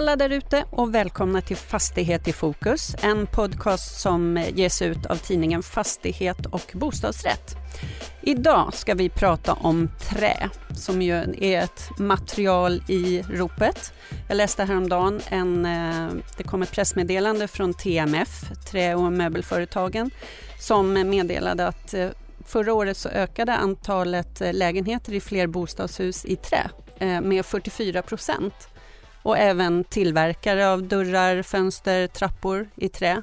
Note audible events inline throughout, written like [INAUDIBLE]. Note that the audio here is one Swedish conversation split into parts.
Hej alla där ute och välkomna till Fastighet i fokus, en podcast som ges ut av tidningen Fastighet och bostadsrätt. Idag ska vi prata om trä, som ju är ett material i ropet. Jag läste häromdagen en, eh, det kom ett pressmeddelande från TMF, Trä och möbelföretagen, som meddelade att eh, förra året så ökade antalet eh, lägenheter i fler bostadshus i trä med 44 procent och även tillverkare av dörrar, fönster, trappor i trä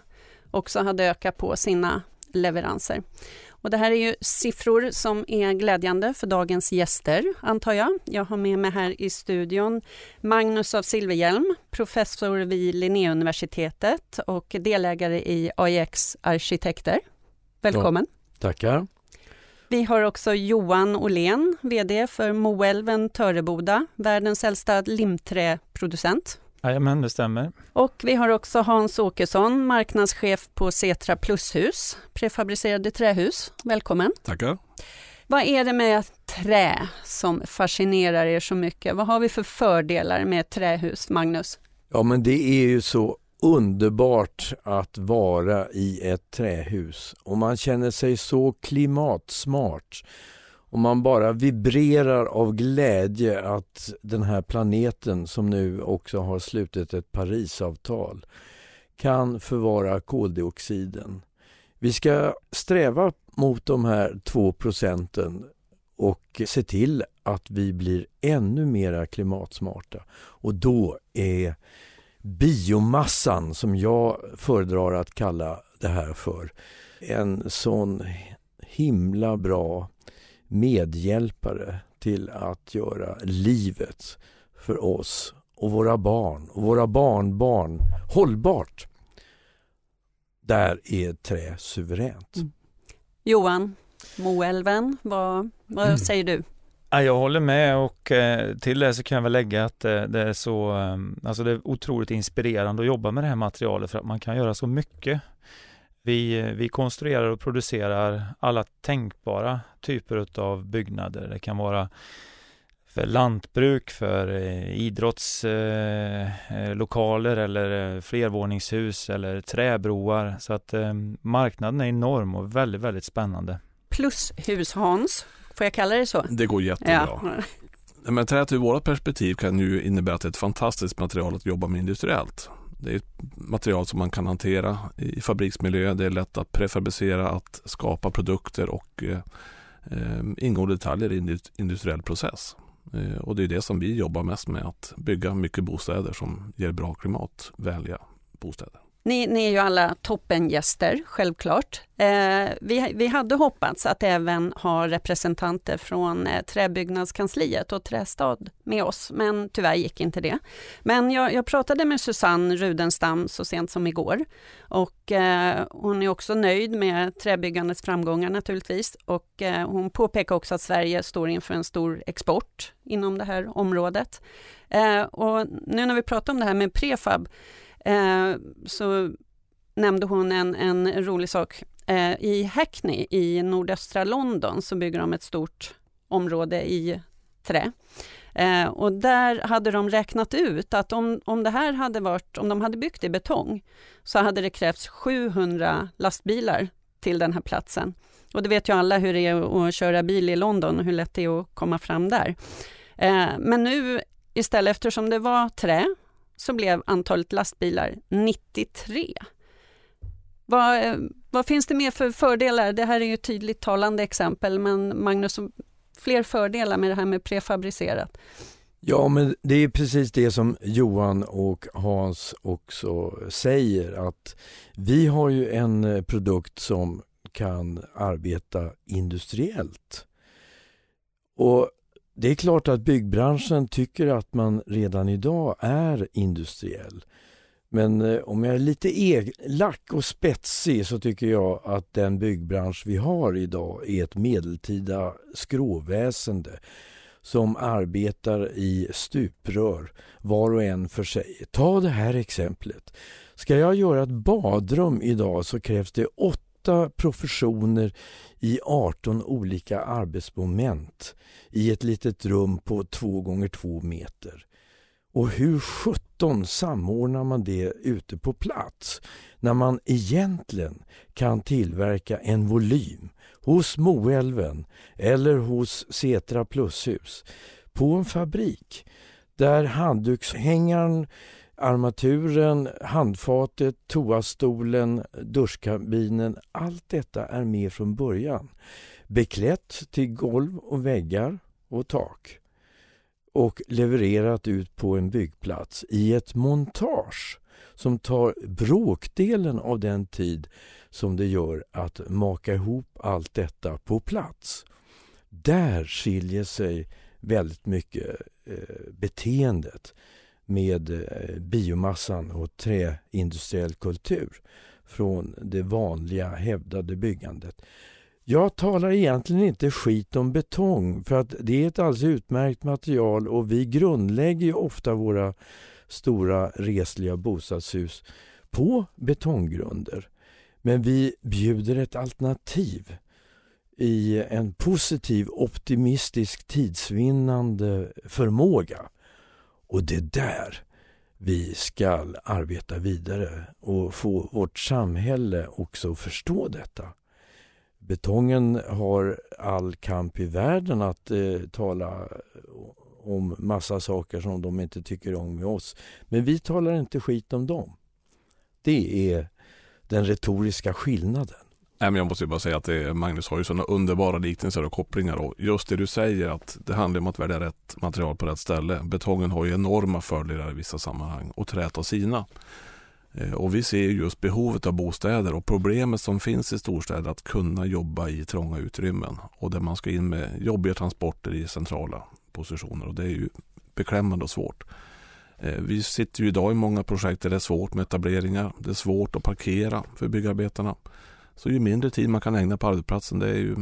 också hade ökat på sina leveranser. Och det här är ju siffror som är glädjande för dagens gäster, antar jag. Jag har med mig här i studion Magnus av Silverhjelm, professor vid Linnéuniversitetet och delägare i AIX Arkitekter. Välkommen! Ja, tackar! Vi har också Johan Olén, VD för Moälven Töreboda, världens äldsta limträproducent. Jajamän, det stämmer. Och vi har också Hans Åkesson, marknadschef på Setra Plushus, prefabricerade trähus. Välkommen! Tackar! Vad är det med trä som fascinerar er så mycket? Vad har vi för fördelar med trähus, Magnus? Ja, men det är ju så underbart att vara i ett trähus och man känner sig så klimatsmart och man bara vibrerar av glädje att den här planeten som nu också har slutit ett Parisavtal kan förvara koldioxiden. Vi ska sträva mot de här två procenten och se till att vi blir ännu mera klimatsmarta. Och då är biomassan som jag föredrar att kalla det här för en sån himla bra medhjälpare till att göra livet för oss och våra barn och våra barnbarn hållbart. Där är trä suveränt. Mm. Johan, Moälven, vad, vad mm. säger du? Jag håller med och eh, till det så kan jag väl lägga att eh, det är så, ehm, alltså det är otroligt inspirerande att jobba med det här materialet för att man kan göra så mycket. Vi, eh, vi konstruerar och producerar alla tänkbara typer av byggnader. Det kan vara för lantbruk, för idrottslokaler eller flervåningshus eller träbroar. Så att ehm, marknaden är enorm och väldigt, väldigt spännande. Plus hus Hans, Får jag kalla det så? Det går jättebra. Ja. Men träet ur vårt perspektiv kan ju innebära att det är ett fantastiskt material att jobba med industriellt. Det är ett material som man kan hantera i fabriksmiljö. Det är lätt att prefabricera, att skapa produkter och eh, eh ingående detaljer i en industriell process. Eh, och det är det som vi jobbar mest med, att bygga mycket bostäder som ger bra klimatvänliga bostäder. Ni, ni är ju alla toppengäster, självklart. Eh, vi, vi hade hoppats att även ha representanter från eh, Träbyggnadskansliet och Trästad med oss, men tyvärr gick inte det. Men jag, jag pratade med Susanne Rudenstam så sent som igår och eh, hon är också nöjd med träbyggandets framgångar naturligtvis och eh, hon påpekar också att Sverige står inför en stor export inom det här området. Eh, och nu när vi pratar om det här med prefab eh, så nämnde hon en, en rolig sak. Eh, I Hackney i nordöstra London så bygger de ett stort område i trä. Eh, och där hade de räknat ut att om, om det här hade varit, om de hade byggt i betong, så hade det krävts 700 lastbilar till den här platsen. Och det vet ju alla hur det är att köra bil i London och hur lätt det är att komma fram där. Eh, men nu istället, eftersom det var trä så blev antalet lastbilar 93. Vad, vad finns det mer för fördelar? Det här är ju ett tydligt talande exempel, men Magnus, fler fördelar med det här med prefabricerat? Ja, men det är precis det som Johan och Hans också säger att vi har ju en eh, produkt som kan arbeta industriellt. Och det är klart att byggbranschen tycker att man redan idag är industriell. Men eh, om jag är lite elak och spetsig så tycker jag att den byggbransch vi har idag är ett medeltida skråväsende som arbetar i stuprör, var och en för sig. Ta det här exemplet. Ska jag göra ett badrum idag så krävs det åtta professioner i 18 olika arbetsmoment i ett litet rum på 2 gånger 2 meter. Och hur sjutton samordnar man det ute på plats när man egentligen kan tillverka en volym hos Moälven eller hos Setra Plushus på en fabrik där handdukshängaren, armaturen, handfatet, toastolen, duschkabinen, allt detta är med från början. Beklätt till golv och väggar och tak och levererat ut på en byggplats i ett montage som tar bråkdelen av den tid som det gör att maka ihop allt detta på plats. Där skiljer sig väldigt mycket eh, beteendet med eh, biomassan och träindustriell kultur från det vanliga hävdade byggandet. Jag talar egentligen inte skit om betong för att det är ett alldeles utmärkt material och vi grundlägger ofta våra stora resliga bostadshus på betonggrunder. Men vi bjuder ett alternativ i en positiv, optimistisk, tidsvinnande förmåga. Och det är där vi ska arbeta vidare och få vårt samhälle också att förstå detta. Betongen har all kamp i världen att eh, tala om massa saker som de inte tycker om med oss. Men vi talar inte skit om dem. Det är den retoriska skillnaden. Nej, men jag måste bara säga att det, Magnus har ju sådana underbara liknelser och kopplingar och just det du säger att det handlar om att välja rätt material på rätt ställe. Betongen har ju enorma fördelar i vissa sammanhang och träet har sina. Eh, och vi ser just behovet av bostäder och problemet som finns i storstäder att kunna jobba i trånga utrymmen och där man ska in med jobbiga transporter i centrala positioner och det är ju beklämmande och svårt. Eh, vi sitter ju idag i många projekt där det är svårt med etableringar. Det är svårt att parkera för byggarbetarna. Så ju mindre tid man kan ägna på arbetsplatsen det är ju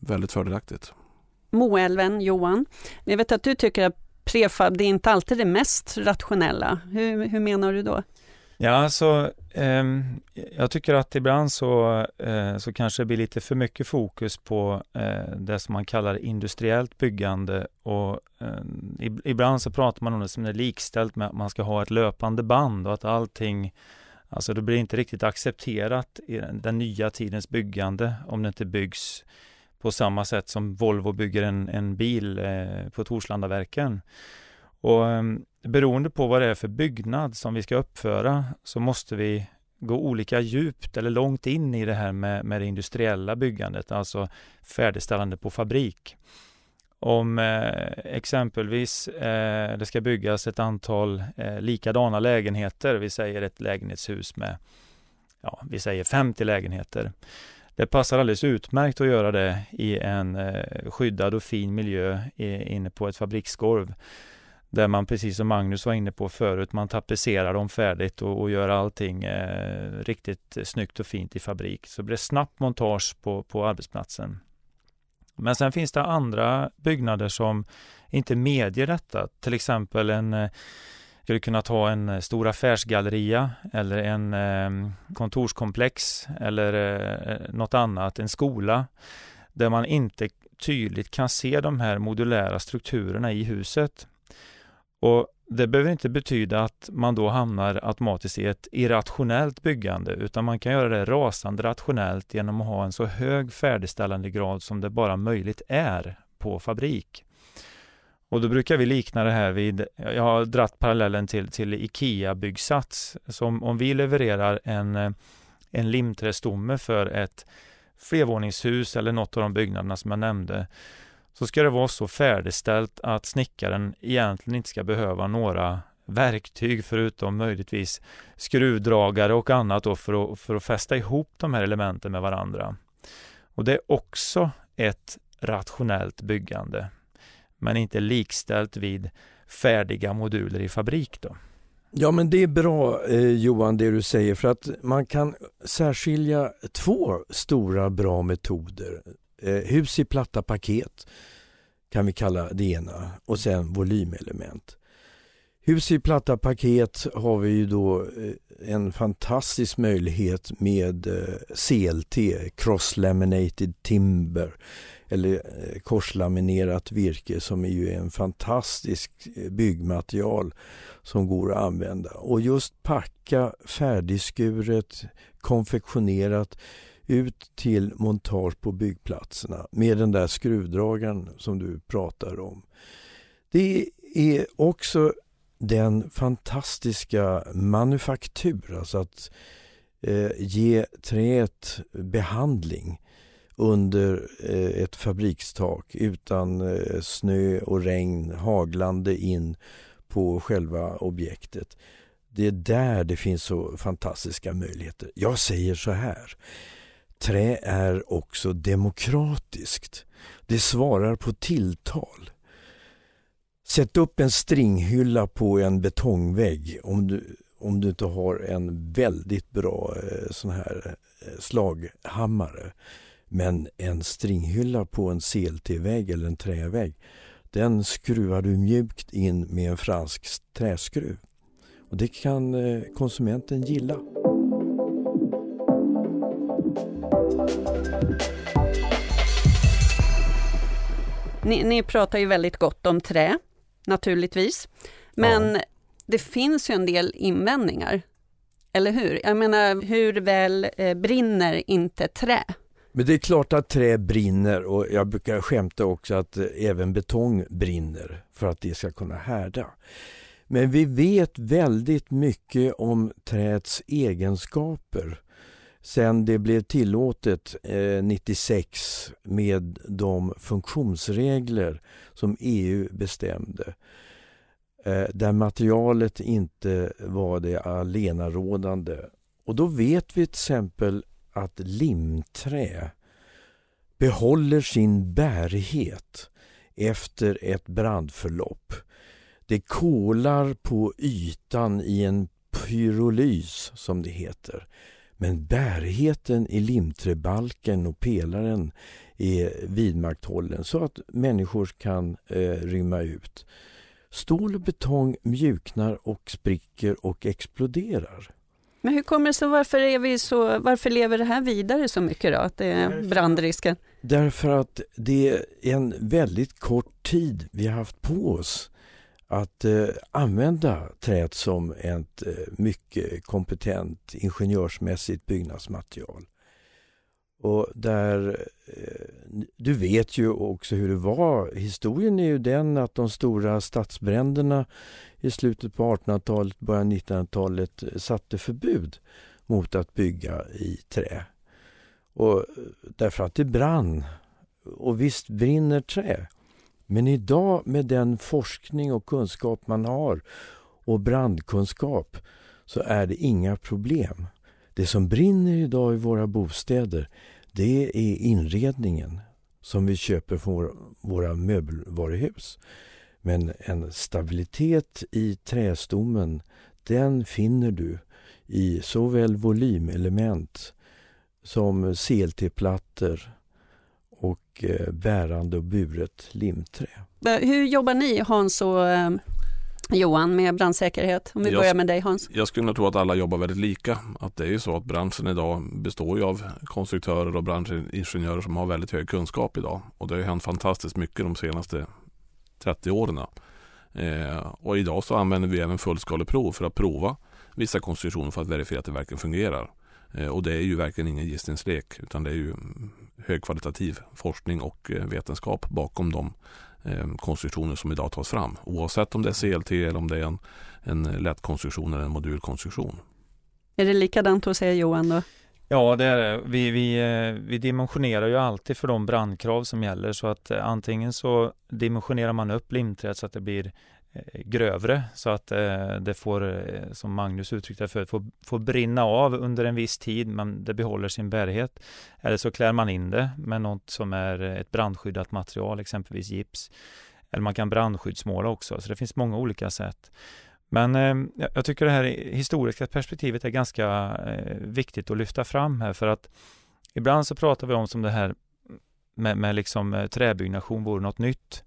väldigt fördelaktigt. Moälven, Johan, jag vet att du tycker att prefab det är inte alltid det mest rationella. Hur, hur menar du då? Ja, alltså, eh, jag tycker att ibland så, eh, så kanske det blir lite för mycket fokus på eh, det som man kallar industriellt byggande och eh, ibland så pratar man om det som är likställt med att man ska ha ett löpande band och att allting Alltså det blir inte riktigt accepterat i den nya tidens byggande om det inte byggs på samma sätt som Volvo bygger en, en bil eh, på Torslandaverken. Och ehm, beroende på vad det är för byggnad som vi ska uppföra så måste vi gå olika djupt eller långt in i det här med, med det industriella byggandet, alltså färdigställande på fabrik. Om eh, exempelvis eh, det ska byggas ett antal eh, likadana lägenheter, vi säger ett lägenhetshus med, ja, vi säger 50 lägenheter. Det passar alldeles utmärkt att göra det i en eh, skyddad och fin miljö i, inne på ett fabriksgolv. Där man precis som Magnus var inne på förut, man tapetserar dem färdigt och, och gör allting eh, riktigt snyggt och fint i fabrik. Så blir det snabbt montage på, på arbetsplatsen. Men sen finns det andra byggnader som inte medger detta. Till exempel en eh, skulle kunna ta en eh, stor affärsgalleria eller en ehm, kontorskomplex eller eh, något annat, en skola där man inte tydligt kan se de här modulära strukturerna i huset. Och det behöver inte betyda att man då hamnar automatiskt i ett irrationellt byggande, utan man kan göra det rasande rationellt genom att ha en så hög färdigställande grad som det bara möjligt är på fabrik. Och då brukar vi likna det här vid, jag har dratt parallellen till, till IKEA-byggsats. Som om vi levererar en, en limträstomme för ett flervåningshus eller något av de byggnaderna som jag nämnde, så ska det vara så färdigställt att snickaren egentligen inte ska behöva några verktyg förutom möjligtvis skruvdragare och annat då för, att, för att fästa ihop de här elementen med varandra. Och det är också ett rationellt byggande, men inte likställt vid färdiga moduler i fabrik. Då. Ja men det är bra eh, Johan det du säger för att man kan särskilja två stora bra metoder Eh, hus i platta paket kan vi kalla det ena och sen volymelement. Hus i platta paket har vi ju då eh, en fantastisk möjlighet med eh, CLT, Cross Laminated Timber eller eh, korslaminerat virke som är ju en fantastisk byggmaterial som går att använda. Och just packa färdigskuret, konfektionerat ut till montage på byggplatserna med den där skruvdragaren som du pratar om. Det är också den fantastiska manufaktur, alltså att eh, ge träet behandling under eh, ett fabrikstak utan eh, snö och regn haglande in på själva objektet. Det är där det finns så fantastiska möjligheter. Jag säger så här. Trä är också demokratiskt. Det svarar på tilltal. Sätt upp en stringhylla på en betongvägg om du, om du inte har en väldigt bra eh, sån här eh, slaghammare. Men en stringhylla på en CLT-vägg eller en trävägg den skruvar du mjukt in med en fransk träskruv. Och det kan eh, konsumenten gilla. Ni, ni pratar ju väldigt gott om trä naturligtvis. Men ja. det finns ju en del invändningar. Eller hur? Jag menar, hur väl eh, brinner inte trä? Men det är klart att trä brinner och jag brukar skämta också att eh, även betong brinner för att det ska kunna härda. Men vi vet väldigt mycket om träets egenskaper sen det blev tillåtet eh, 96 med de funktionsregler som EU bestämde eh, där materialet inte var det allenarådande. Och då vet vi till exempel att limträ behåller sin bärighet efter ett brandförlopp. Det kolar på ytan i en pyrolys som det heter. Men bärigheten i limträbalken och pelaren är vidmakthållen så att människor kan eh, rymma ut. Stål och betong mjuknar och spricker och exploderar. Men hur kommer det sig, varför, är vi så, varför lever det här vidare så mycket då, att det är brandrisken? Därför att det är en väldigt kort tid vi har haft på oss att eh, använda träet som ett eh, mycket kompetent ingenjörsmässigt byggnadsmaterial. Och där, eh, du vet ju också hur det var. Historien är ju den att de stora stadsbränderna i slutet på 1800-talet, början av 1900-talet eh, satte förbud mot att bygga i trä. Och eh, därför att det brann. Och visst brinner trä. Men idag med den forskning och kunskap man har och brandkunskap så är det inga problem. Det som brinner idag i våra bostäder det är inredningen som vi köper från våra möbelvaruhus. Men en stabilitet i trästommen den finner du i såväl volymelement som CLT-plattor och eh, bärande och buret limträ. Hur jobbar ni Hans och eh, Johan med brandsäkerhet? Om vi jag, börjar med dig Hans. Jag skulle nog tro att alla jobbar väldigt lika. Att det är ju så att branschen idag består av konstruktörer och branschingenjörer som har väldigt hög kunskap idag. Och det har hänt fantastiskt mycket de senaste 30 åren. Eh, och idag så använder vi även fullskaleprov för att prova vissa konstruktioner för att verifiera att det verkligen fungerar. Eh, och det är ju verkligen ingen gissningslek utan det är ju högkvalitativ forskning och eh, vetenskap bakom de eh, konstruktioner som idag tas fram. Oavsett om det är CLT eller om det är en, en lätt konstruktion eller en modulkonstruktion. Är det likadant hos er Johan då? Ja, det är det. Vi, vi, vi dimensionerar ju alltid för de brandkrav som gäller så att antingen så dimensionerar man upp limträet så att det blir Eh, grövre så att eh, det får, eh, som Magnus uttryckte det förut, får, får brinna av under en viss tid men det behåller sin bärighet. Eller så klär man in det med något som är eh, ett brandskyddat material, exempelvis gips. Eller man kan brandskyddsmåla också, så det finns många olika sätt. Men eh, jag tycker det här historiska perspektivet är ganska eh, viktigt att lyfta fram här för att ibland så pratar vi om som det här med, med liksom träbyggnation vore något nytt.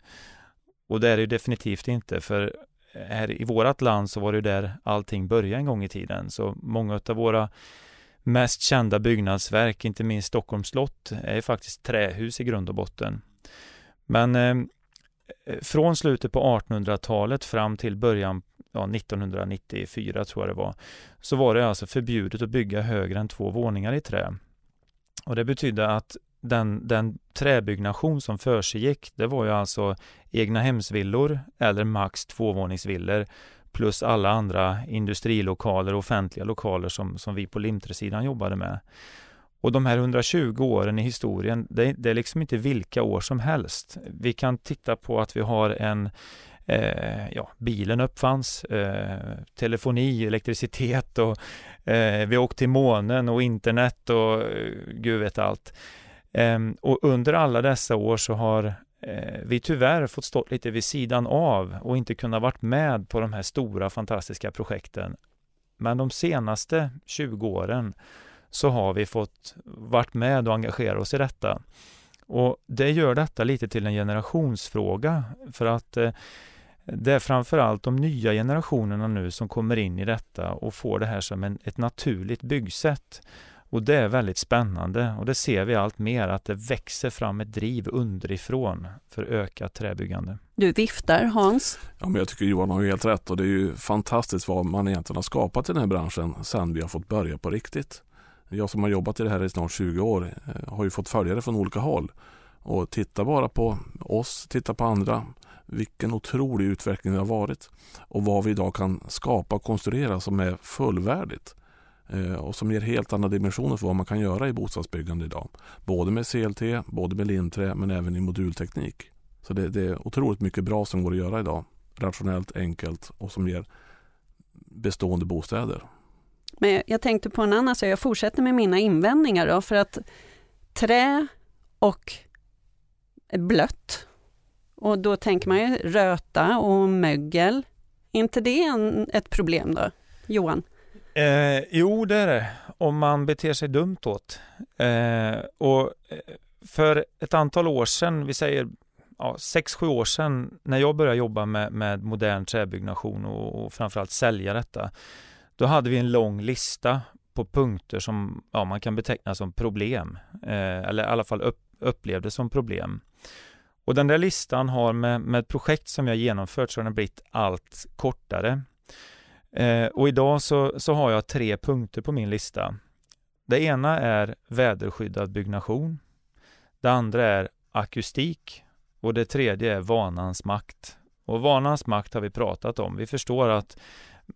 Och det är det definitivt inte för här i vårt land så var det där allting började en gång i tiden. Så många av våra mest kända byggnadsverk, inte minst Stockholms slott, är faktiskt trähus i grund och botten. Men eh, från slutet på 1800-talet fram till början ja, 1994 tror jag det var, så var det alltså förbjudet att bygga högre än två våningar i trä. Och det betydde att den, den träbyggnation som försiggick, det var ju alltså egna hemsvillor eller max tvåvåningsvillor plus alla andra industrilokaler och offentliga lokaler som, som vi på Limtresidan jobbade med. Och de här 120 åren i historien, det, det, är liksom inte vilka år som helst. Vi kan titta på att vi har en eh, ja, bilen uppfanns, eh, telefoni, elektricitet och eh, vi åkte till månen och internet och eh, gud vet allt. Ehm, och under alla dessa år så har eh, vi tyvärr fått stå lite vid sidan av och inte kunnat varit med på de här stora fantastiska projekten. Men de senaste 20 åren så har vi fått varit med och engagera oss i detta. Och det gör detta lite till en generationsfråga för att eh, det är framförallt de nya generationerna nu som kommer in i detta och får det här som en, ett naturligt byggsätt. Och det är väldigt spännande och det ser vi allt mer att det växer fram ett driv underifrån för ökat träbyggande. Du viftar Hans. Ja, men jag tycker Johan har helt rätt och det är ju fantastiskt vad man egentligen har skapat i den här branschen sedan vi har fått börja på riktigt. Jag som har jobbat i det här i snart 20 år eh, har ju fått följa det från olika håll. Och titta bara på oss, titta på andra. Vilken otrolig utveckling det har varit. Och vad vi idag kan skapa och konstruera som är fullvärdigt. Eh, och som ger helt andra dimensioner för vad man kan göra i bostadsbyggande idag. Både med CLT, både med linträ men även i modulteknik. Så det, det är otroligt mycket bra som går att göra idag. Rationellt, enkelt och som ger bestående bostäder. Men jag tänkte på en annan sak, jag fortsätter med mina invändningar då, för att trä och blött, och då tänker man ju röta och mögel. Är inte det en, ett problem då, Johan? Eh, jo, det är det. Om man beter sig dumt åt. Eh, och eh, för ett antal år sedan, vi säger ja, sex, sju år sedan, när jag började jobba med, med modern träbyggnation och, och framförallt sälja detta, då hade vi en lång lista på punkter som ja, man kan beteckna som problem, eh, eller i alla fall upp, upplevdes som problem. Och den där listan har med, med projekt som jag genomfört så har den blivit allt kortare. Eh, och idag så, så har jag tre punkter på min lista. Det ena är väderskyddad byggnation. Det andra är akustik och det tredje är vanans makt. Och vanans makt har vi pratat om. Vi förstår att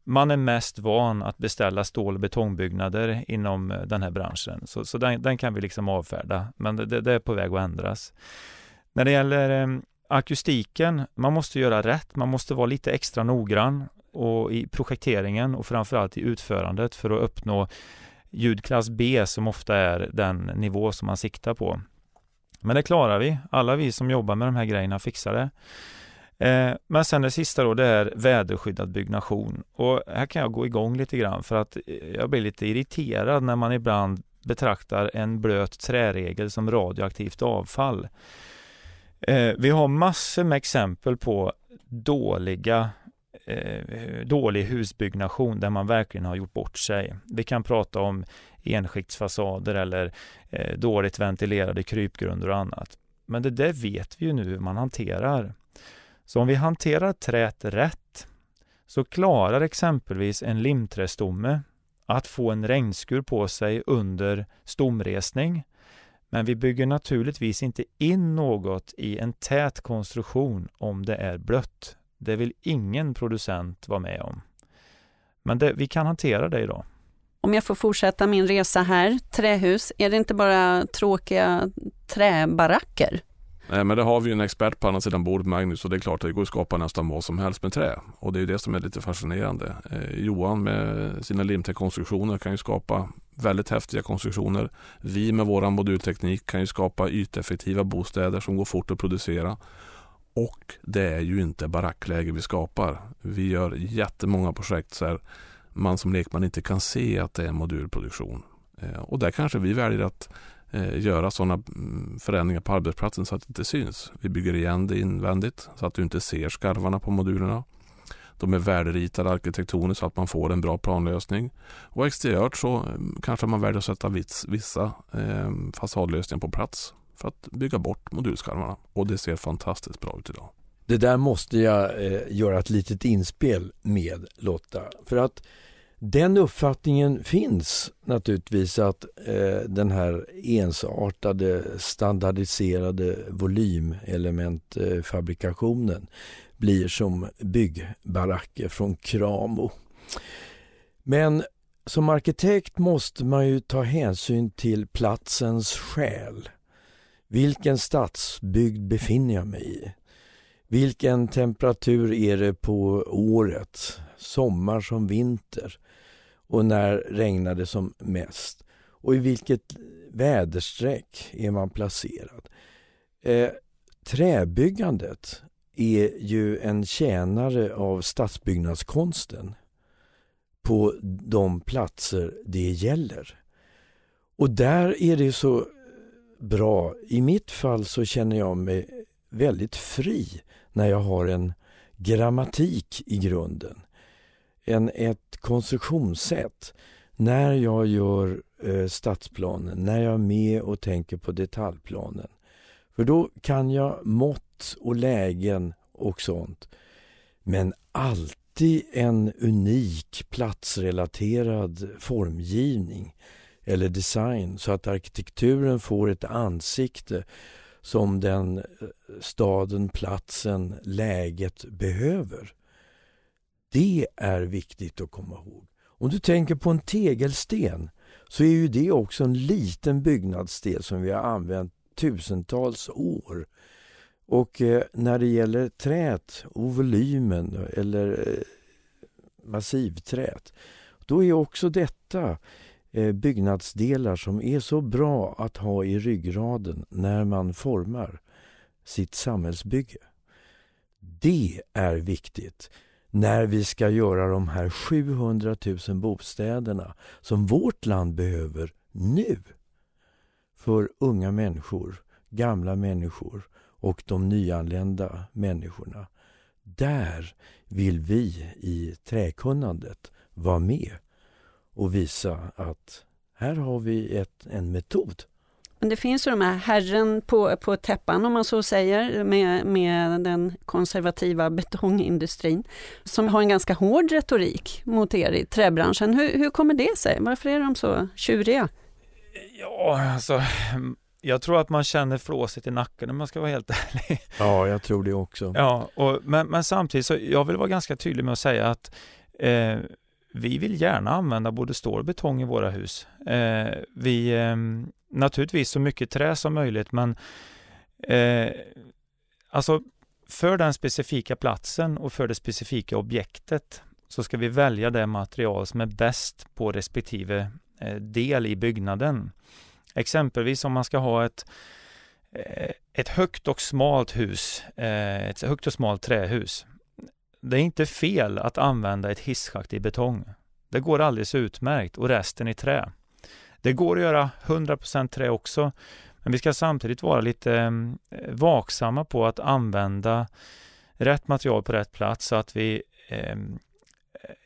man är mest van att beställa stål och betongbyggnader inom eh, den här branschen. Så, så den, den, kan vi liksom avfärda, men det, det, är på väg att ändras. När det gäller eh, akustiken, man måste göra rätt, man måste vara lite extra noggrann och i projekteringen och framförallt i utförandet för att uppnå ljudklass B som ofta är den nivå som man siktar på. Men det klarar vi. Alla vi som jobbar med de här grejerna fixar det. Eh, men sen det sista då, det är väderskyddad byggnation. Och här kan jag gå igång lite grann för att eh, jag blir lite irriterad när man ibland betraktar en blöt träregel som radioaktivt avfall. Eh, vi har massor med exempel på dåliga eh, dålig husbyggnation där man verkligen har gjort bort sig. Vi kan prata om enskiktsfasader eller eh, dåligt ventilerade krypgrunder och annat. Men det där vet vi ju nu hur man hanterar. Så om vi hanterar träet rätt så klarar exempelvis en limträstomme att få en regnskur på sig under stomresning. Men vi bygger naturligtvis inte in något i en tät konstruktion om det är blött. Det vill ingen producent vara med om. Men det, vi kan hantera det idag. Om jag får fortsätta min resa här, trähus, är det inte bara tråkiga träbaracker? Nej men det har vi ju en expert på andra sidan bordet, Magnus, och det är klart att det går att skapa nästan vad som helst med trä. Och det är ju det som är lite fascinerande. Eh, Johan med sina limträkonstruktioner kan ju skapa väldigt häftiga konstruktioner. Vi med våran modulteknik kan ju skapa yteffektiva bostäder som går fort att producera. Och det är ju inte barackläge vi skapar. Vi gör jättemånga projekt så här man som lekman inte kan se att det är en modulproduktion. Eh, och där kanske vi väljer att eh, göra sådana mm, förändringar på arbetsplatsen så att det inte syns. Vi bygger igen det invändigt så att du inte ser skarvarna på modulerna. De är värderitade arkitektoniskt så att man får en bra planlösning. Och exteriört så mm, kanske man väljer att sätta vissa eh, fasadlösningar på plats för att bygga bort modulskarvarna. Och det ser fantastiskt bra ut idag. Det där måste jag eh, göra ett litet inspel med Lotta. För att den uppfattningen finns naturligtvis att eh, den här ensartade standardiserade volymelementfabrikationen blir som byggbaracker från Kramo. Men som arkitekt måste man ju ta hänsyn till platsens själ. Vilken stadsbygd befinner jag mig i? Vilken temperatur är det på året? Sommar som vinter? Och när regnar det som mest? Och i vilket väderstreck är man placerad? Eh, träbyggandet är ju en tjänare av stadsbyggnadskonsten på de platser det gäller. Och där är det så bra. I mitt fall så känner jag mig väldigt fri när jag har en grammatik i grunden. En, ett konstruktionssätt. När jag gör eh, stadsplanen, när jag är med och tänker på detaljplanen. För då kan jag mått och lägen och sånt. Men alltid en unik platsrelaterad formgivning eller design så att arkitekturen får ett ansikte som den eh, staden, platsen, läget behöver. Det är viktigt att komma ihåg. Om du tänker på en tegelsten så är ju det också en liten byggnadsdel som vi har använt tusentals år. Och eh, när det gäller trät och volymen eller eh, massivträt, då är också detta Eh, Eh, byggnadsdelar som är så bra att ha i ryggraden när man formar sitt samhällsbygge. Det är viktigt när vi ska göra de här 700 000 bostäderna som vårt land behöver nu. För unga människor, gamla människor och de nyanlända människorna. Där vill vi i träkunnandet vara med och visa att här har vi ett, en metod. Men det finns ju de här herren på, på täppan om man så säger med, med den konservativa betongindustrin som har en ganska hård retorik mot er i träbranschen. Hur, hur kommer det sig? Varför är de så tjuriga? Ja, alltså jag tror att man känner flåset i nacken om man ska vara helt [LAUGHS] ärlig. Ja, jag tror det också. Ja, och, men, men samtidigt så jag vill vara ganska tydlig med att säga att eh, vi vill gärna använda både stål och betong i våra hus. Eh, vi, eh, naturligtvis så mycket trä som möjligt, men eh, alltså för den specifika platsen och för det specifika objektet så ska vi välja det material som är bäst på respektive eh, del i byggnaden. Exempelvis om man ska ha ett, eh, ett högt och smalt hus, eh, ett högt och smalt trähus det är inte fel att använda ett hisschakt i betong. Det går alldeles utmärkt och resten i trä. Det går att göra 100% trä också, men vi ska samtidigt vara lite eh, vaksamma på att använda rätt material på rätt plats så att vi eh,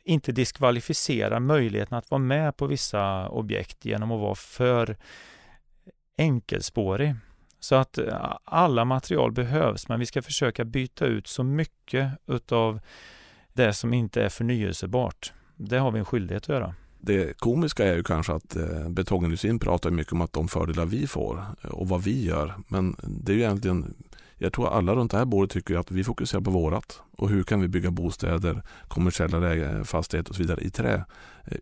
inte diskvalificerar möjligheten att vara med på vissa objekt genom att vara för enkelspårig. Så att eh, alla material behövs, men vi ska försöka byta ut så mycket utav det som inte är förnyelsebart. Det har vi en skyldighet att göra. Det komiska är ju kanske att eh, betongindustrin pratar mycket om att de fördelar vi får eh, och vad vi gör. Men det är ju egentligen, jag tror alla runt det här bordet tycker att vi fokuserar på vårat och hur kan vi bygga bostäder, kommersiella fastigheter och så vidare i trä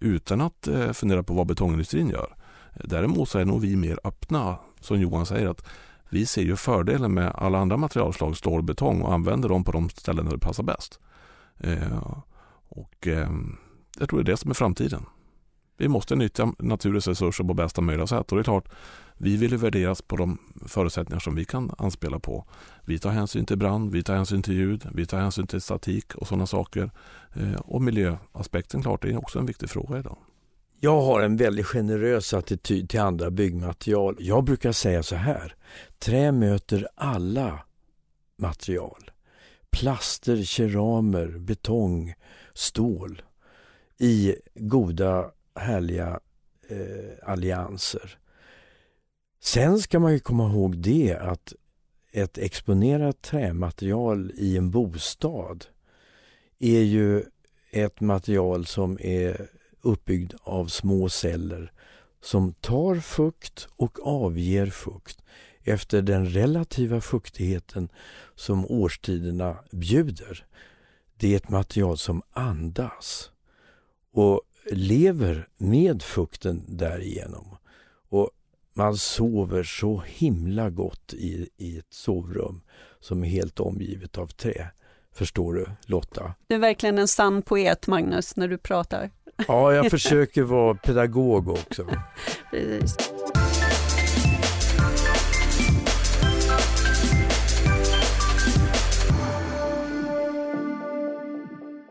utan att fundera på vad betongindustrin gör. Däremot så är nog vi mer öppna, som Johan säger, att vi ser ju fördelen med alla andra materialslag, stål och betong och använder dem på de ställen där det passar bäst. Eh, och eh, jag tror det är det som är framtiden. Vi måste nyttja naturens resurser på bästa möjliga sätt och det är klart, vi vill värderas på de förutsättningar som vi kan anspela på. Vi tar hänsyn till brand, vi tar hänsyn till ljud, vi tar hänsyn till statik och sådana saker. Eh, och miljöaspekten klart, det är också en viktig fråga idag. Jag har en väldigt generös attityd till andra byggmaterial. Jag brukar säga så här. Trä möter alla material. plaster, keramer, betong, stål i goda härliga eh, allianser. Sen ska man ju komma ihåg det att ett exponerat trämaterial i en bostad är ju ett material som är uppbyggd av små celler som tar fukt och avger fukt efter den relativa fuktigheten som årstiderna bjuder. Det är ett material som andas och lever med fukten därigenom. Och man sover så himla gott i, i ett sovrum som är helt omgivet av trä. Förstår du Lotta? Du är verkligen en sann poet Magnus när du pratar. Ja, jag försöker vara pedagog också. [LAUGHS] Precis.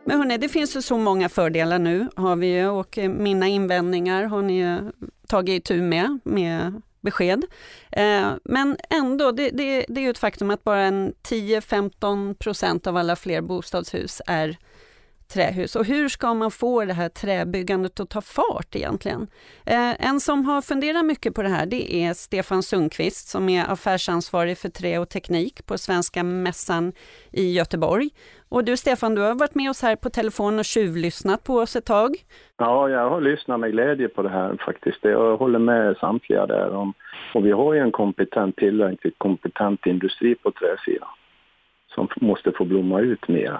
Men hörni, det finns ju så många fördelar nu har vi ju och eh, mina invändningar har ni ju tagit itu med, med besked. Eh, men ändå, det, det, det är ju ett faktum att bara en 10-15 procent av alla fler bostadshus är trähus. Och hur ska man få det här träbyggandet att ta fart egentligen? Eh, en som har funderat mycket på det här det är Stefan Sundqvist som är affärsansvarig för trä och teknik på Svenska Mässan i Göteborg. Och du Stefan, du har varit med oss här på telefon och tjuvlyssnat på oss ett tag. Ja, jag har lyssnat med glädje på det här faktiskt. Jag håller med samtliga där. Om, och vi har ju en kompetent, tillräckligt kompetent industri på träsidan som måste få blomma ut mer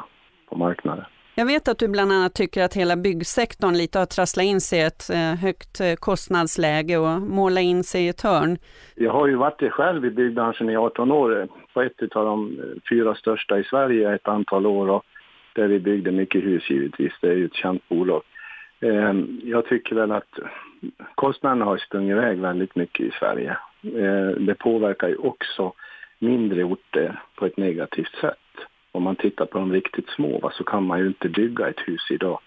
på marknaden. Jag vet att du bland annat tycker att hela byggsektorn lite har trasslat in sig i ett eh, högt eh, kostnadsläge och målat in sig i ett hörn. Jag har ju varit själv i byggbranschen i 18 år på ett av de eh, fyra största i Sverige ett antal år och där vi byggde mycket hus givetvis. Det är ju ett känt bolag. Ehm, jag tycker väl att kostnaderna har sprungit iväg väldigt mycket i Sverige. Ehm, det påverkar ju också mindre orter på ett negativt sätt om man tittar på de riktigt små va, så kan man ju inte bygga ett hus idag.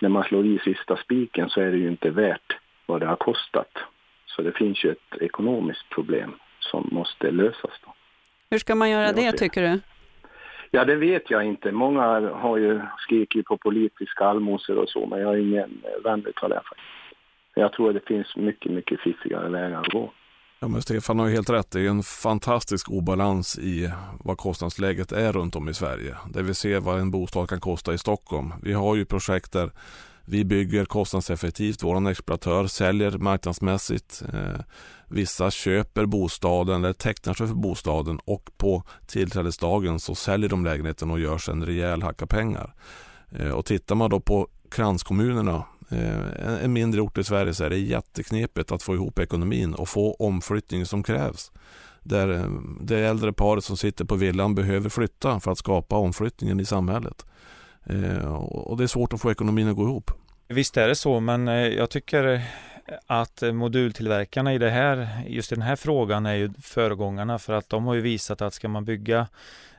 När man slår i sista spiken så är det ju inte värt vad det har kostat. Så det finns ju ett ekonomiskt problem som måste lösas. Då. Hur ska man göra det tycker du? Ja, det vet jag inte. Många har ju skrikit på politiska allmosor och så, men jag är ingen vän av det. Jag tror att det finns mycket, mycket fiffigare vägar att gå. Ja, men Stefan har helt rätt. Det är en fantastisk obalans i vad kostnadsläget är runt om i Sverige. Där vi ser vad en bostad kan kosta i Stockholm. Vi har ju projekt där vi bygger kostnadseffektivt. Vår exploatör säljer marknadsmässigt. Eh, vissa köper bostaden eller tecknar sig för bostaden och på tillträdesdagen så säljer de lägenheten och gör sig en rejäl hacka pengar. Eh, och tittar man då på kranskommunerna Eh, en mindre ort i Sverige så är det jätteknepigt att få ihop ekonomin och få omflyttning som krävs. Där eh, det äldre paret som sitter på villan behöver flytta för att skapa omflyttningen i samhället. Eh, och det är svårt att få ekonomin att gå ihop. Visst är det så, men eh, jag tycker att modultillverkarna i det här, just i den här frågan är ju föregångarna för att de har ju visat att ska man bygga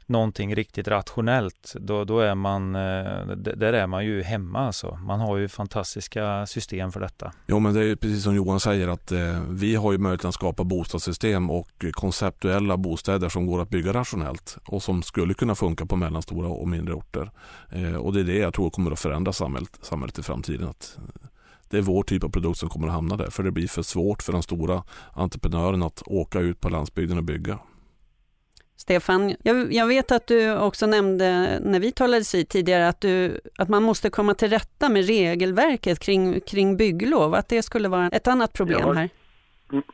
någonting riktigt rationellt, då, då är man, eh, där är man ju hemma alltså. Man har ju fantastiska system för detta. Jo men det är precis som Johan säger att eh, vi har ju möjlighet att skapa bostadssystem och konceptuella bostäder som går att bygga rationellt och som skulle kunna funka på mellanstora och mindre orter. Eh, och det är det jag tror kommer att förändra samhället, samhället i framtiden. Att, eh, det är vår typ av produkt som kommer att hamna där. För det blir för svårt för de stora entreprenörerna att åka ut på landsbygden och bygga. Stefan, jag, jag, vet att du också nämnde när vi talades vid tidigare att, du, att man måste komma till rätta med regelverket kring, kring bygglov, att det skulle vara ett annat problem ja, här.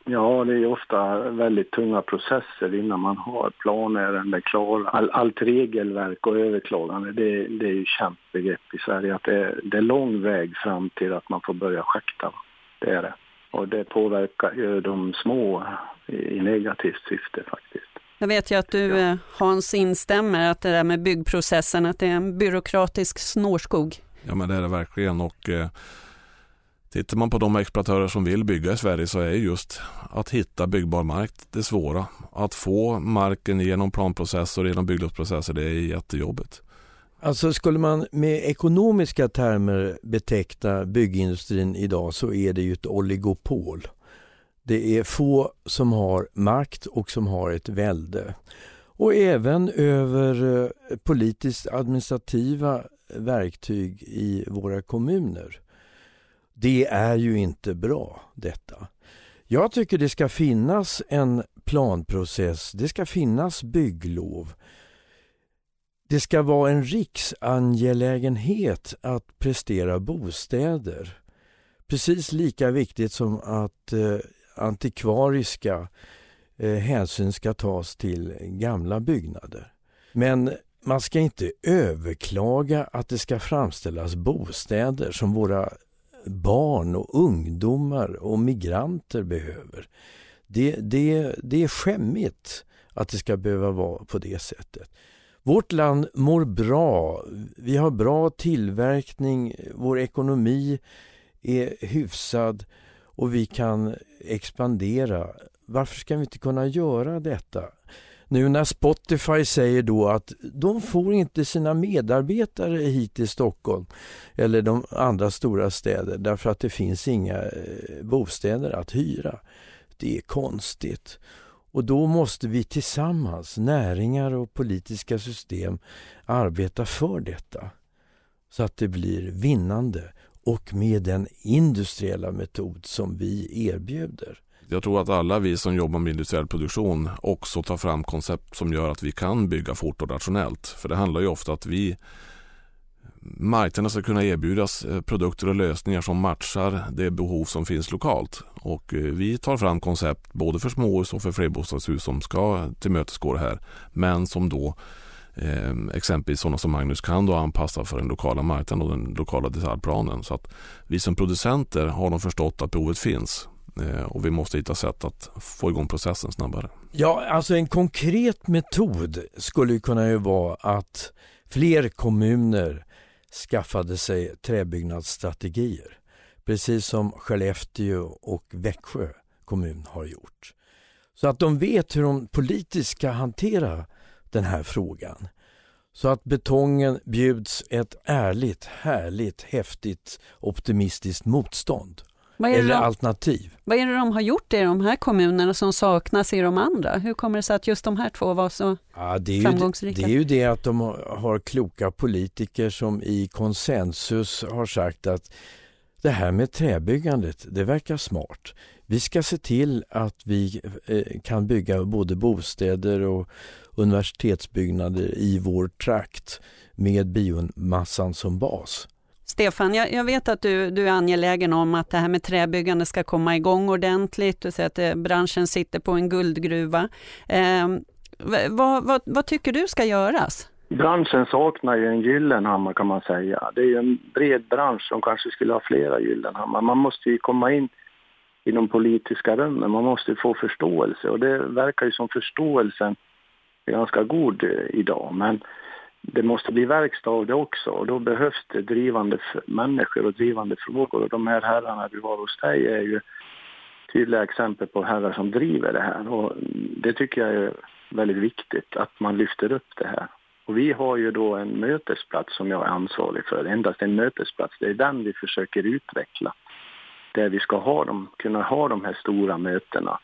Ja, det är ofta väldigt tunga processer innan man har planärenden klara. All, allt regelverk och överklagande, det, det är ju känt begrepp i Sverige att det, det är lång väg fram till att man får börja schakta. Det är det. Och det påverkar ju de små i, i negativt syfte faktiskt. Jag vet ju att du ja. Eh, Hans instämmer att det där med byggprocessen, att det är en byråkratisk snårskog. Ja men det är det verkligen och eh, tittar man på de exploatörer som vill bygga i Sverige så är just att hitta byggbar mark det svåra. Att få marken genom planprocesser och genom bygglovsprocesser det är jättejobbigt. Alltså skulle man med ekonomiska termer beteckna byggindustrin idag så är det ju ett oligopol. Det är få som har makt och som har ett välde. och även över eh, politiskt administrativa verktyg i våra kommuner. Det är ju inte bra detta. Jag tycker det ska finnas en planprocess, det ska finnas bygglov. Det ska vara en riksangelägenhet att prestera bostäder. Precis lika viktigt som att eh, antikvariska eh, hänsyn ska tas till gamla byggnader. Men man ska inte överklaga att det ska framställas bostäder som våra barn och ungdomar och migranter behöver. Det, det, det är skämmigt att det ska behöva vara på det sättet. Vårt land mår bra. Vi har bra tillverkning. Vår ekonomi är hyfsad och vi kan expandera. Varför ska vi inte kunna göra detta? Nu när Spotify säger då att de får inte sina medarbetare hit till Stockholm eller de andra stora städer därför att det finns inga eh, bostäder att hyra. Det är konstigt. Och då måste vi tillsammans, näringar och politiska system, arbeta för detta. Så att det blir vinnande och med den industriella metod som vi erbjuder. Jag tror att alla vi som jobbar med industriell produktion också tar fram koncept som gör att vi kan bygga fort och rationellt. För det handlar ju ofta att vi marknaden ska kunna erbjudas eh, produkter och lösningar som matchar det behov som finns lokalt. Och eh, vi tar fram koncept både för småhus och för flerbostadshus som ska tillmötesgå det här. Men som då eh, Ehm, exempelvis sådana som Magnus kan då anpassa för den lokala marknaden och den lokala detaljplanen. Så att vi som producenter har nog förstått att behovet finns eh, och vi måste hitta sätt att få igång processen snabbare. Ja, alltså en konkret metod skulle kunna ju vara att fler kommuner skaffade sig träbyggnadsstrategier. Precis som Skellefteå och Växjö kommun har gjort. Så att de vet hur de politiskt ska hantera den här frågan. Så att betongen bjuds ett ärligt, härligt, häftigt, optimistiskt motstånd. Eller de, alternativ. Vad är det de har gjort i de här kommunerna som saknas i de andra? Hur kommer det sig att just de här två var så ja, det framgångsrika? Ju, det är ju det att de har kloka politiker som i konsensus har sagt att det här med träbyggandet, det verkar smart. Vi ska se till att vi eh, kan bygga både bostäder och universitetsbyggnader i vår trakt med biomassan som bas. Stefan, jag, jag, vet att du, du är angelägen om att det här med träbyggande ska komma igång ordentligt. Du säger att eh, branschen sitter på en guldgruva. Eh, vad, vad, vad, tycker du ska göras? Branschen saknar ju en Gyllenhammar kan man säga. Det är ju en bred bransch som kanske skulle ha flera Gyllenhammar. Man måste ju komma in i de politiska rummen, man måste få förståelse och det verkar ju som förståelsen ganska god eh, idag. Men det måste bli verkstad av det också och då behövs det drivande människor och drivande frågor. Och de här herrarna du har hos dig är ju tydliga exempel på herrar som driver det här. Och det tycker jag är väldigt viktigt att man lyfter upp det här. Och vi har ju då en mötesplats som jag är ansvarig för, endast en mötesplats. Det är den vi försöker utveckla. Där vi ska ha dem, kunna ha de här stora mötena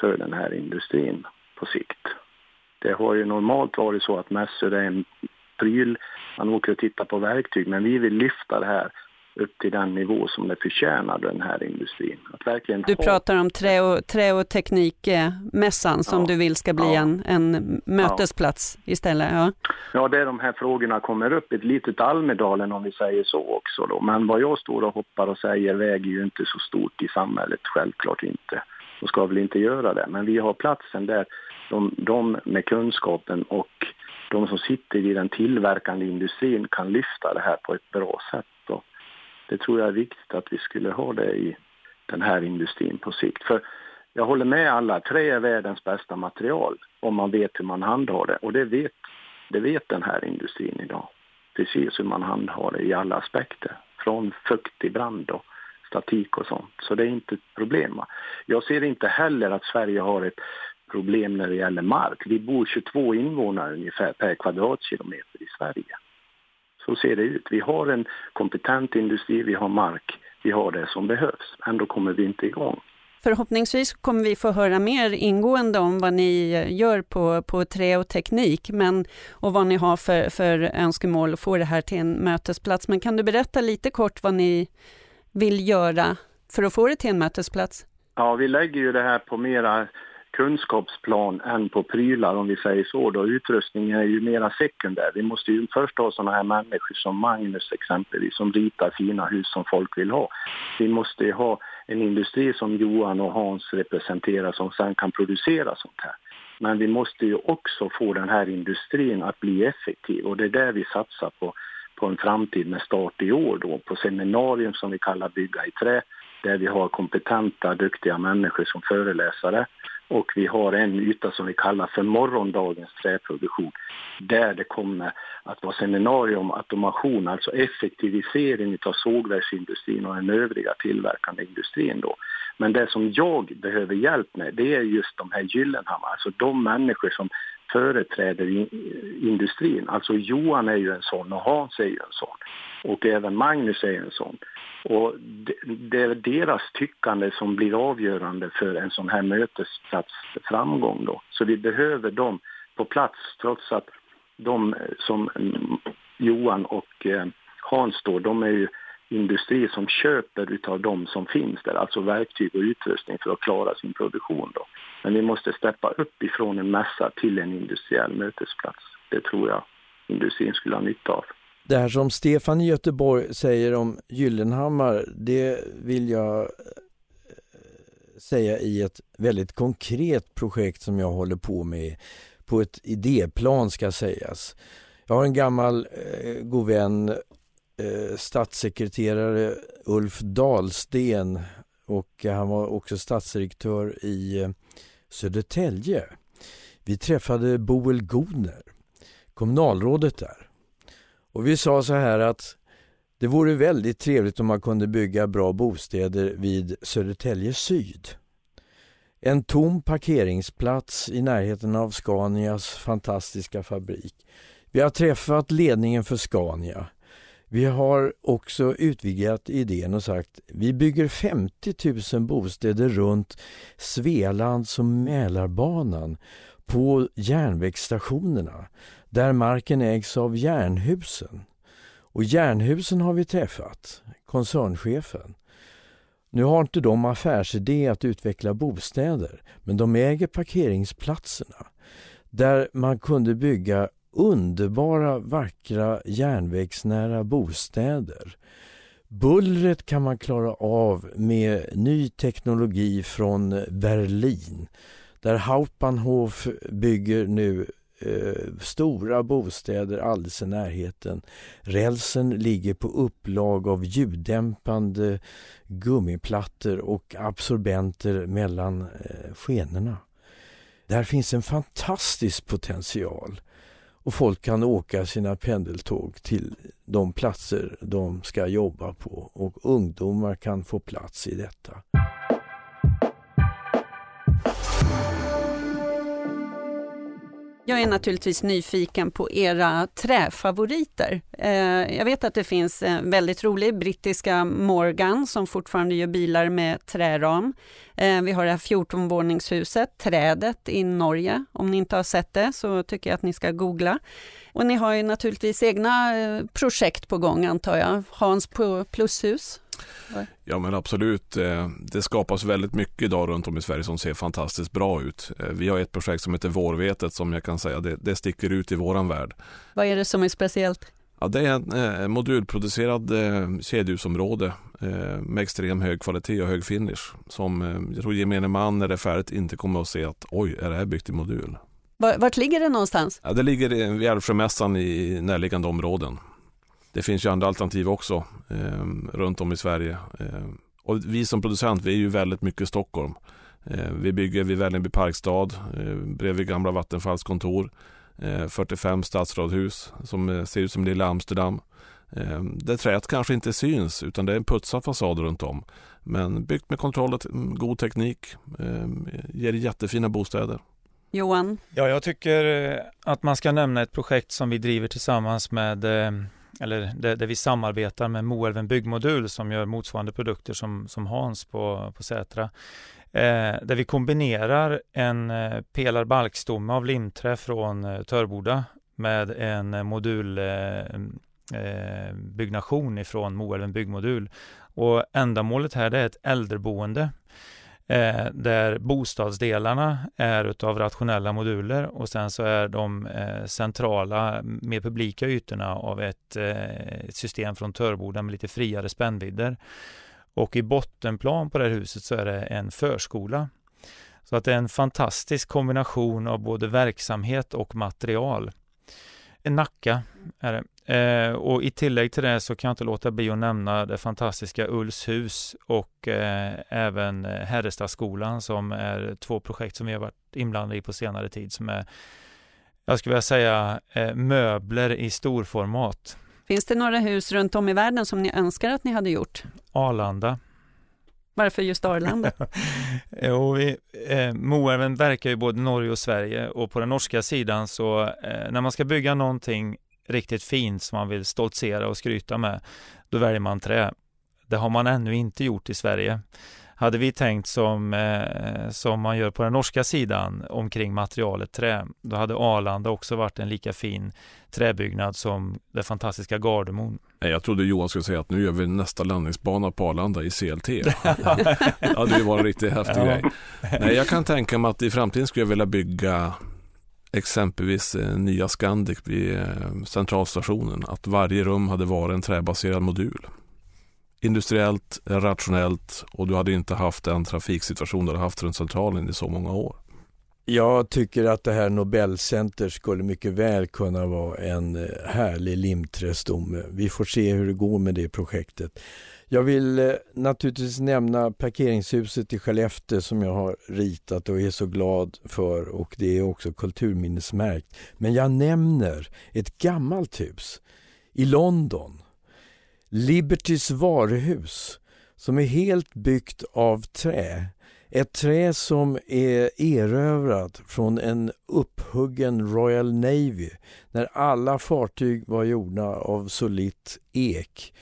för den här industrin på sikt. Det har ju normalt varit så att mässor är en pryl, man åker och tittar på verktyg, men vi vill lyfta det här upp till den nivå som det förtjänar, den här industrin. Att verkligen du ha... pratar om trä och, trä och teknikmässan som ja. du vill ska bli ja. en, en mötesplats ja. istället? Ja. ja, där de här frågorna kommer upp, ett litet Almedalen om vi säger så också. Då. Men vad jag står och hoppar och säger väger ju inte så stort i samhället, självklart inte. Och ska väl inte göra det. Men vi har platsen där de, de med kunskapen och de som sitter i den tillverkande industrin kan lyfta det här på ett bra sätt. Och det tror jag är viktigt att vi skulle ha det i den här industrin på sikt. För jag håller med alla, trä är världens bästa material om man vet hur man handhar det. Och det vet, det vet den här industrin idag. Precis hur man handhar det i alla aspekter. Från fuktig brand och statik och sånt. Så det är inte ett problem. Jag ser inte heller att Sverige har ett problem när det gäller mark. Vi bor 22 invånare ungefär per kvadratkilometer i Sverige. Så ser det ut. Vi har en kompetent industri, vi har mark, vi har det som behövs. Ändå kommer vi inte igång. Förhoppningsvis kommer vi få höra mer ingående om vad ni gör på, på trä och teknik men, och vad ni har för, för önskemål att få det här till en mötesplats. Men kan du berätta lite kort vad ni vill göra för att få det till en mötesplats? Ja, vi lägger ju det här på mera kunskapsplan än på prylar om vi säger så. Då. Utrustningen är ju mera sekundär. Vi måste ju först ha sådana här människor som Magnus exempelvis som ritar fina hus som folk vill ha. Vi måste ju ha en industri som Johan och Hans representerar som sen kan producera sånt här. Men vi måste ju också få den här industrin att bli effektiv och det är där vi satsar på, på en framtid med start i år då på seminarium som vi kallar Bygga i trä där vi har kompetenta, duktiga människor som föreläsare och vi har en yta som vi kallar för morgondagens träproduktion där det kommer att vara seminarium om automation, alltså effektivisering av sågverksindustrin och den övriga tillverkande industrin. Då. Men det som jag behöver hjälp med det är just de här Gyllenhammar, alltså de människor som företräder industrin. Alltså Johan är ju en sån och Hans är ju en sån och även Magnus är en sån. Och det är deras tyckande som blir avgörande för en sån här mötesplats framgång då. Så vi behöver dem på plats trots att de som mm, Johan och eh, Hans då, de är ju industri som köper utav de som finns där, alltså verktyg och utrustning för att klara sin produktion då. Men vi måste steppa upp ifrån en mässa till en industriell mötesplats. Det tror jag industrin skulle ha nytta av. Det här som Stefan i Göteborg säger om Gyllenhammar, det vill jag eh, säga i ett väldigt konkret projekt som jag håller på med på ett idéplan ska sägas. Jag har en gammal eh, god vän, eh, statssekreterare Ulf Dahlsten och han var också statsdirektör i eh, Södertälje. Vi träffade Boel Godner, kommunalrådet där. Och vi sa så här att det vore väldigt trevligt om man kunde bygga bra bostäder vid Södertälje Syd. En tom parkeringsplats i närheten av Scanias fantastiska fabrik. Vi har träffat ledningen för Scania. Vi har också utvidgat idén och sagt vi bygger 50 000 bostäder runt Svealands och Mälarbanan på järnvägsstationerna där marken ägs av Järnhusen. Och Järnhusen har vi träffat, koncernchefen. Nu har inte de affärsidé att utveckla bostäder, men de äger parkeringsplatserna där man kunde bygga underbara, vackra, järnvägsnära bostäder. Bullret kan man klara av med ny teknologi från Berlin där Hauptbahnhof bygger nu eh, stora bostäder alldeles i närheten. Rälsen ligger på upplag av ljuddämpande gummiplattor och absorbenter mellan eh, skenorna. Där finns en fantastisk potential och folk kan åka sina pendeltåg till de platser de ska jobba på och ungdomar kan få plats i detta. Jag är naturligtvis nyfiken på era träfavoriter. Eh, jag vet att det finns en väldigt rolig brittiska Morgan som fortfarande gör bilar med träram. Eh, vi har det här 14-våningshuset, Trädet i Norge. Om ni inte har sett det så tycker jag att ni ska googla. Och ni har ju naturligtvis egna projekt på gång antar jag. Hans på Plushus Ja men absolut. Eh, det skapas väldigt mycket idag runt om i Sverige som ser fantastiskt bra ut. Eh, vi har ett projekt som heter Vårvetet som jag kan säga det, det sticker ut i våran värld. Vad är det som är speciellt? Ja, det är ett eh, modulproducerad kedjehusområde med extrem hög kvalitet och hög finish som jag tror gemene man när det är färdigt inte kommer att se att oj, är det här byggt i modul? Vart ligger det någonstans? Ja, det ligger vid Älvsjömässan i närliggande områden det finns ju andra alternativ också eh, runt om i Sverige. Eh, och vi som producent, vi är ju väldigt mycket Stockholm. Eh, vi bygger vid Vällingby parkstad, eh, bredvid gamla Vattenfalls kontor. 45 eh, stadsradhus som eh, ser ut som lilla Amsterdam. Eh, där träet kanske inte syns utan det är en putsad fasad runt om. Men byggt med kontroll och god teknik. Ger jättefina bostäder. Johan? Ja, jag tycker att man ska nämna ett projekt som vi driver tillsammans med eller där, där vi samarbetar med Moelven Byggmodul som gör motsvarande produkter som, som Hans på, på Sätra. Eh, där vi kombinerar en eh, pelarbalkstomme av limträ från eh, Törboda med en modulbyggnation eh, eh, eh ifrån Moelven byggmodul. Och ändamålet här är ett äldreboende eh, där bostadsdelarna är utav rationella moduler och sen så är de eh, centrala, mer publika ytorna av ett, eh, ett system från Törboda med lite friare spännvidder. Och i bottenplan på det här huset så är det en förskola. Så att det är en fantastisk kombination av både verksamhet och material. En Nacka är det. Eh, och i tillägg till det så kan jag inte låta bli att nämna det fantastiska Ulfshus och eh, även Herrestadsskolan som är två projekt som vi har varit inblandade i på senare tid som är, jag skulle vilja säga, eh, möbler i storformat. Finns det några hus runt om i världen som ni önskar att ni hade gjort? Arlanda. Varför just Arlanda? [LAUGHS] jo, vi, eh, Moälven verkar ju både Norge och Sverige och på den norska sidan så eh, när man ska bygga någonting riktigt fint som man vill stoltsera och skryta med, då väljer man trä. Det har man ännu inte gjort i Sverige. Hade vi tänkt som, eh, som man gör på den norska sidan omkring materialet trä, då hade Arlanda också varit en lika fin träbyggnad som det fantastiska Gardermoen. Jag trodde Johan skulle säga att nu gör vi nästa landningsbana på Arlanda i CLT. [LAUGHS] det hade ju varit en riktigt häftig ja. grej. Nej, jag kan tänka mig att i framtiden skulle jag vilja bygga exempelvis eh, nya Scandic vid eh, centralstationen. Att varje rum hade varit en träbaserad modul. Industriellt, rationellt och du hade inte haft den trafiksituation du hade haft runt centralen i så många år. Jag tycker att det här Nobelcenter skulle mycket väl kunna vara en eh, härlig limträstomme. Vi får se hur det går med det projektet. Jag vill eh, naturligtvis nämna parkeringshuset i Skellefteå som jag har ritat och är så glad för och det är också kulturminnesmärkt. Men jag nämner ett gammalt hus i London. Libertys varuhus som är helt byggt av trä. Ett trä som är erövrat från en upphuggen Royal Navy när alla fartyg var gjorda av solitt ek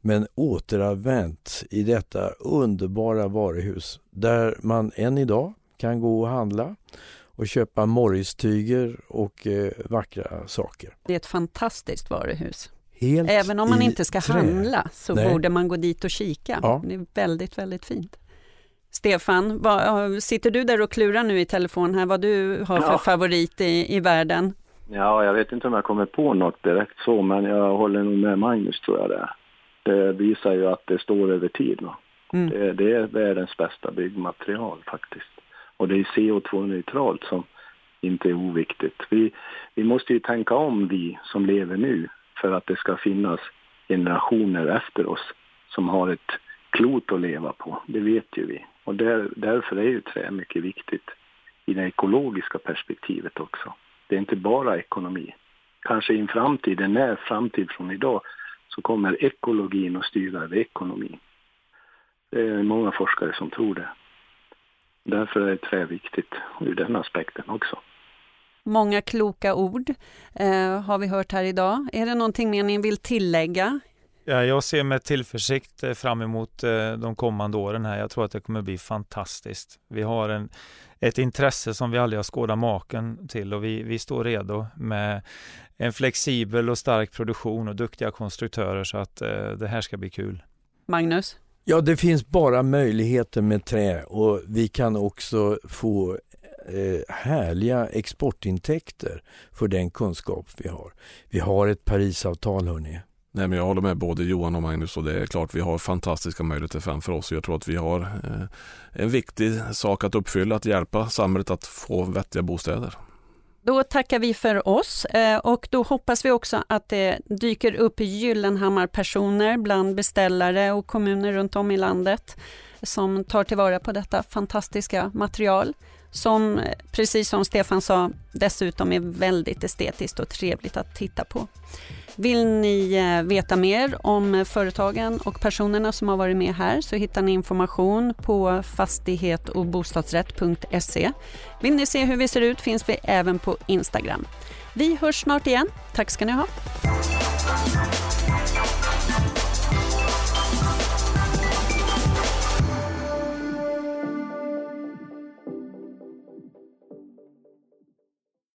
men återanvänt i detta underbara varuhus där man än idag kan gå och handla och köpa morristyger och eh, vackra saker. Det är ett fantastiskt varuhus. Helt Även om man inte ska trä. handla så Nej. borde man gå dit och kika. Ja. Det är väldigt, väldigt fint. Stefan, vad, sitter du där och klurar nu i telefon här vad du har för ja. favorit i, i världen? Ja, jag vet inte om jag kommer på något direkt så, men jag håller nog med Magnus tror jag det det visar ju att det står över tid. Mm. Det, det, är världens bästa byggmaterial faktiskt. Och det är CO2-neutralt som inte är oviktigt. Vi, vi måste ju tänka om vi som lever nu för att det ska finnas generationer efter oss som har ett klot att leva på. Det vet ju vi. Och där, därför är ju trä mycket viktigt i det ekologiska perspektivet också. Det är inte bara ekonomi. Kanske i en framtid, en när framtid från idag, så kommer ekologin att styra över ekonomin. Det är många forskare som tror det. Därför är trä viktigt ur den aspekten också. Många kloka ord eh, har vi hört här idag. Är det någonting mer ni vill tillägga? Ja, jag ser med tillförsikt eh, fram emot eh, de kommande åren här. Jag tror att det kommer bli fantastiskt. Vi har en, ett intresse som vi aldrig har skådat maken till och vi, vi står redo med en flexibel och stark produktion och duktiga konstruktörer så att eh, det här ska bli kul. Magnus? Ja, det finns bara möjligheter med trä och vi kan också få eh, härliga exportintäkter för den kunskap vi har. Vi har ett Parisavtal hörni. Nej, men jag håller med både Johan och Magnus och det är klart vi har fantastiska möjligheter framför oss. Jag tror att vi har eh, en viktig sak att uppfylla, att hjälpa samhället att få vettiga bostäder. Då tackar vi för oss eh, och då hoppas vi också att det dyker upp Gyllenhammar-personer bland beställare och kommuner runt om i landet som tar tillvara på detta fantastiska material som, precis som Stefan sa, dessutom är väldigt estetiskt och trevligt att titta på. Vill ni eh, veta mer om företagen och personerna som har varit med här så hittar ni information på fastighet och bostadsrätt.se. Vill ni se hur vi ser ut finns vi även på Instagram. Vi hörs snart igen. Tack ska ni ha.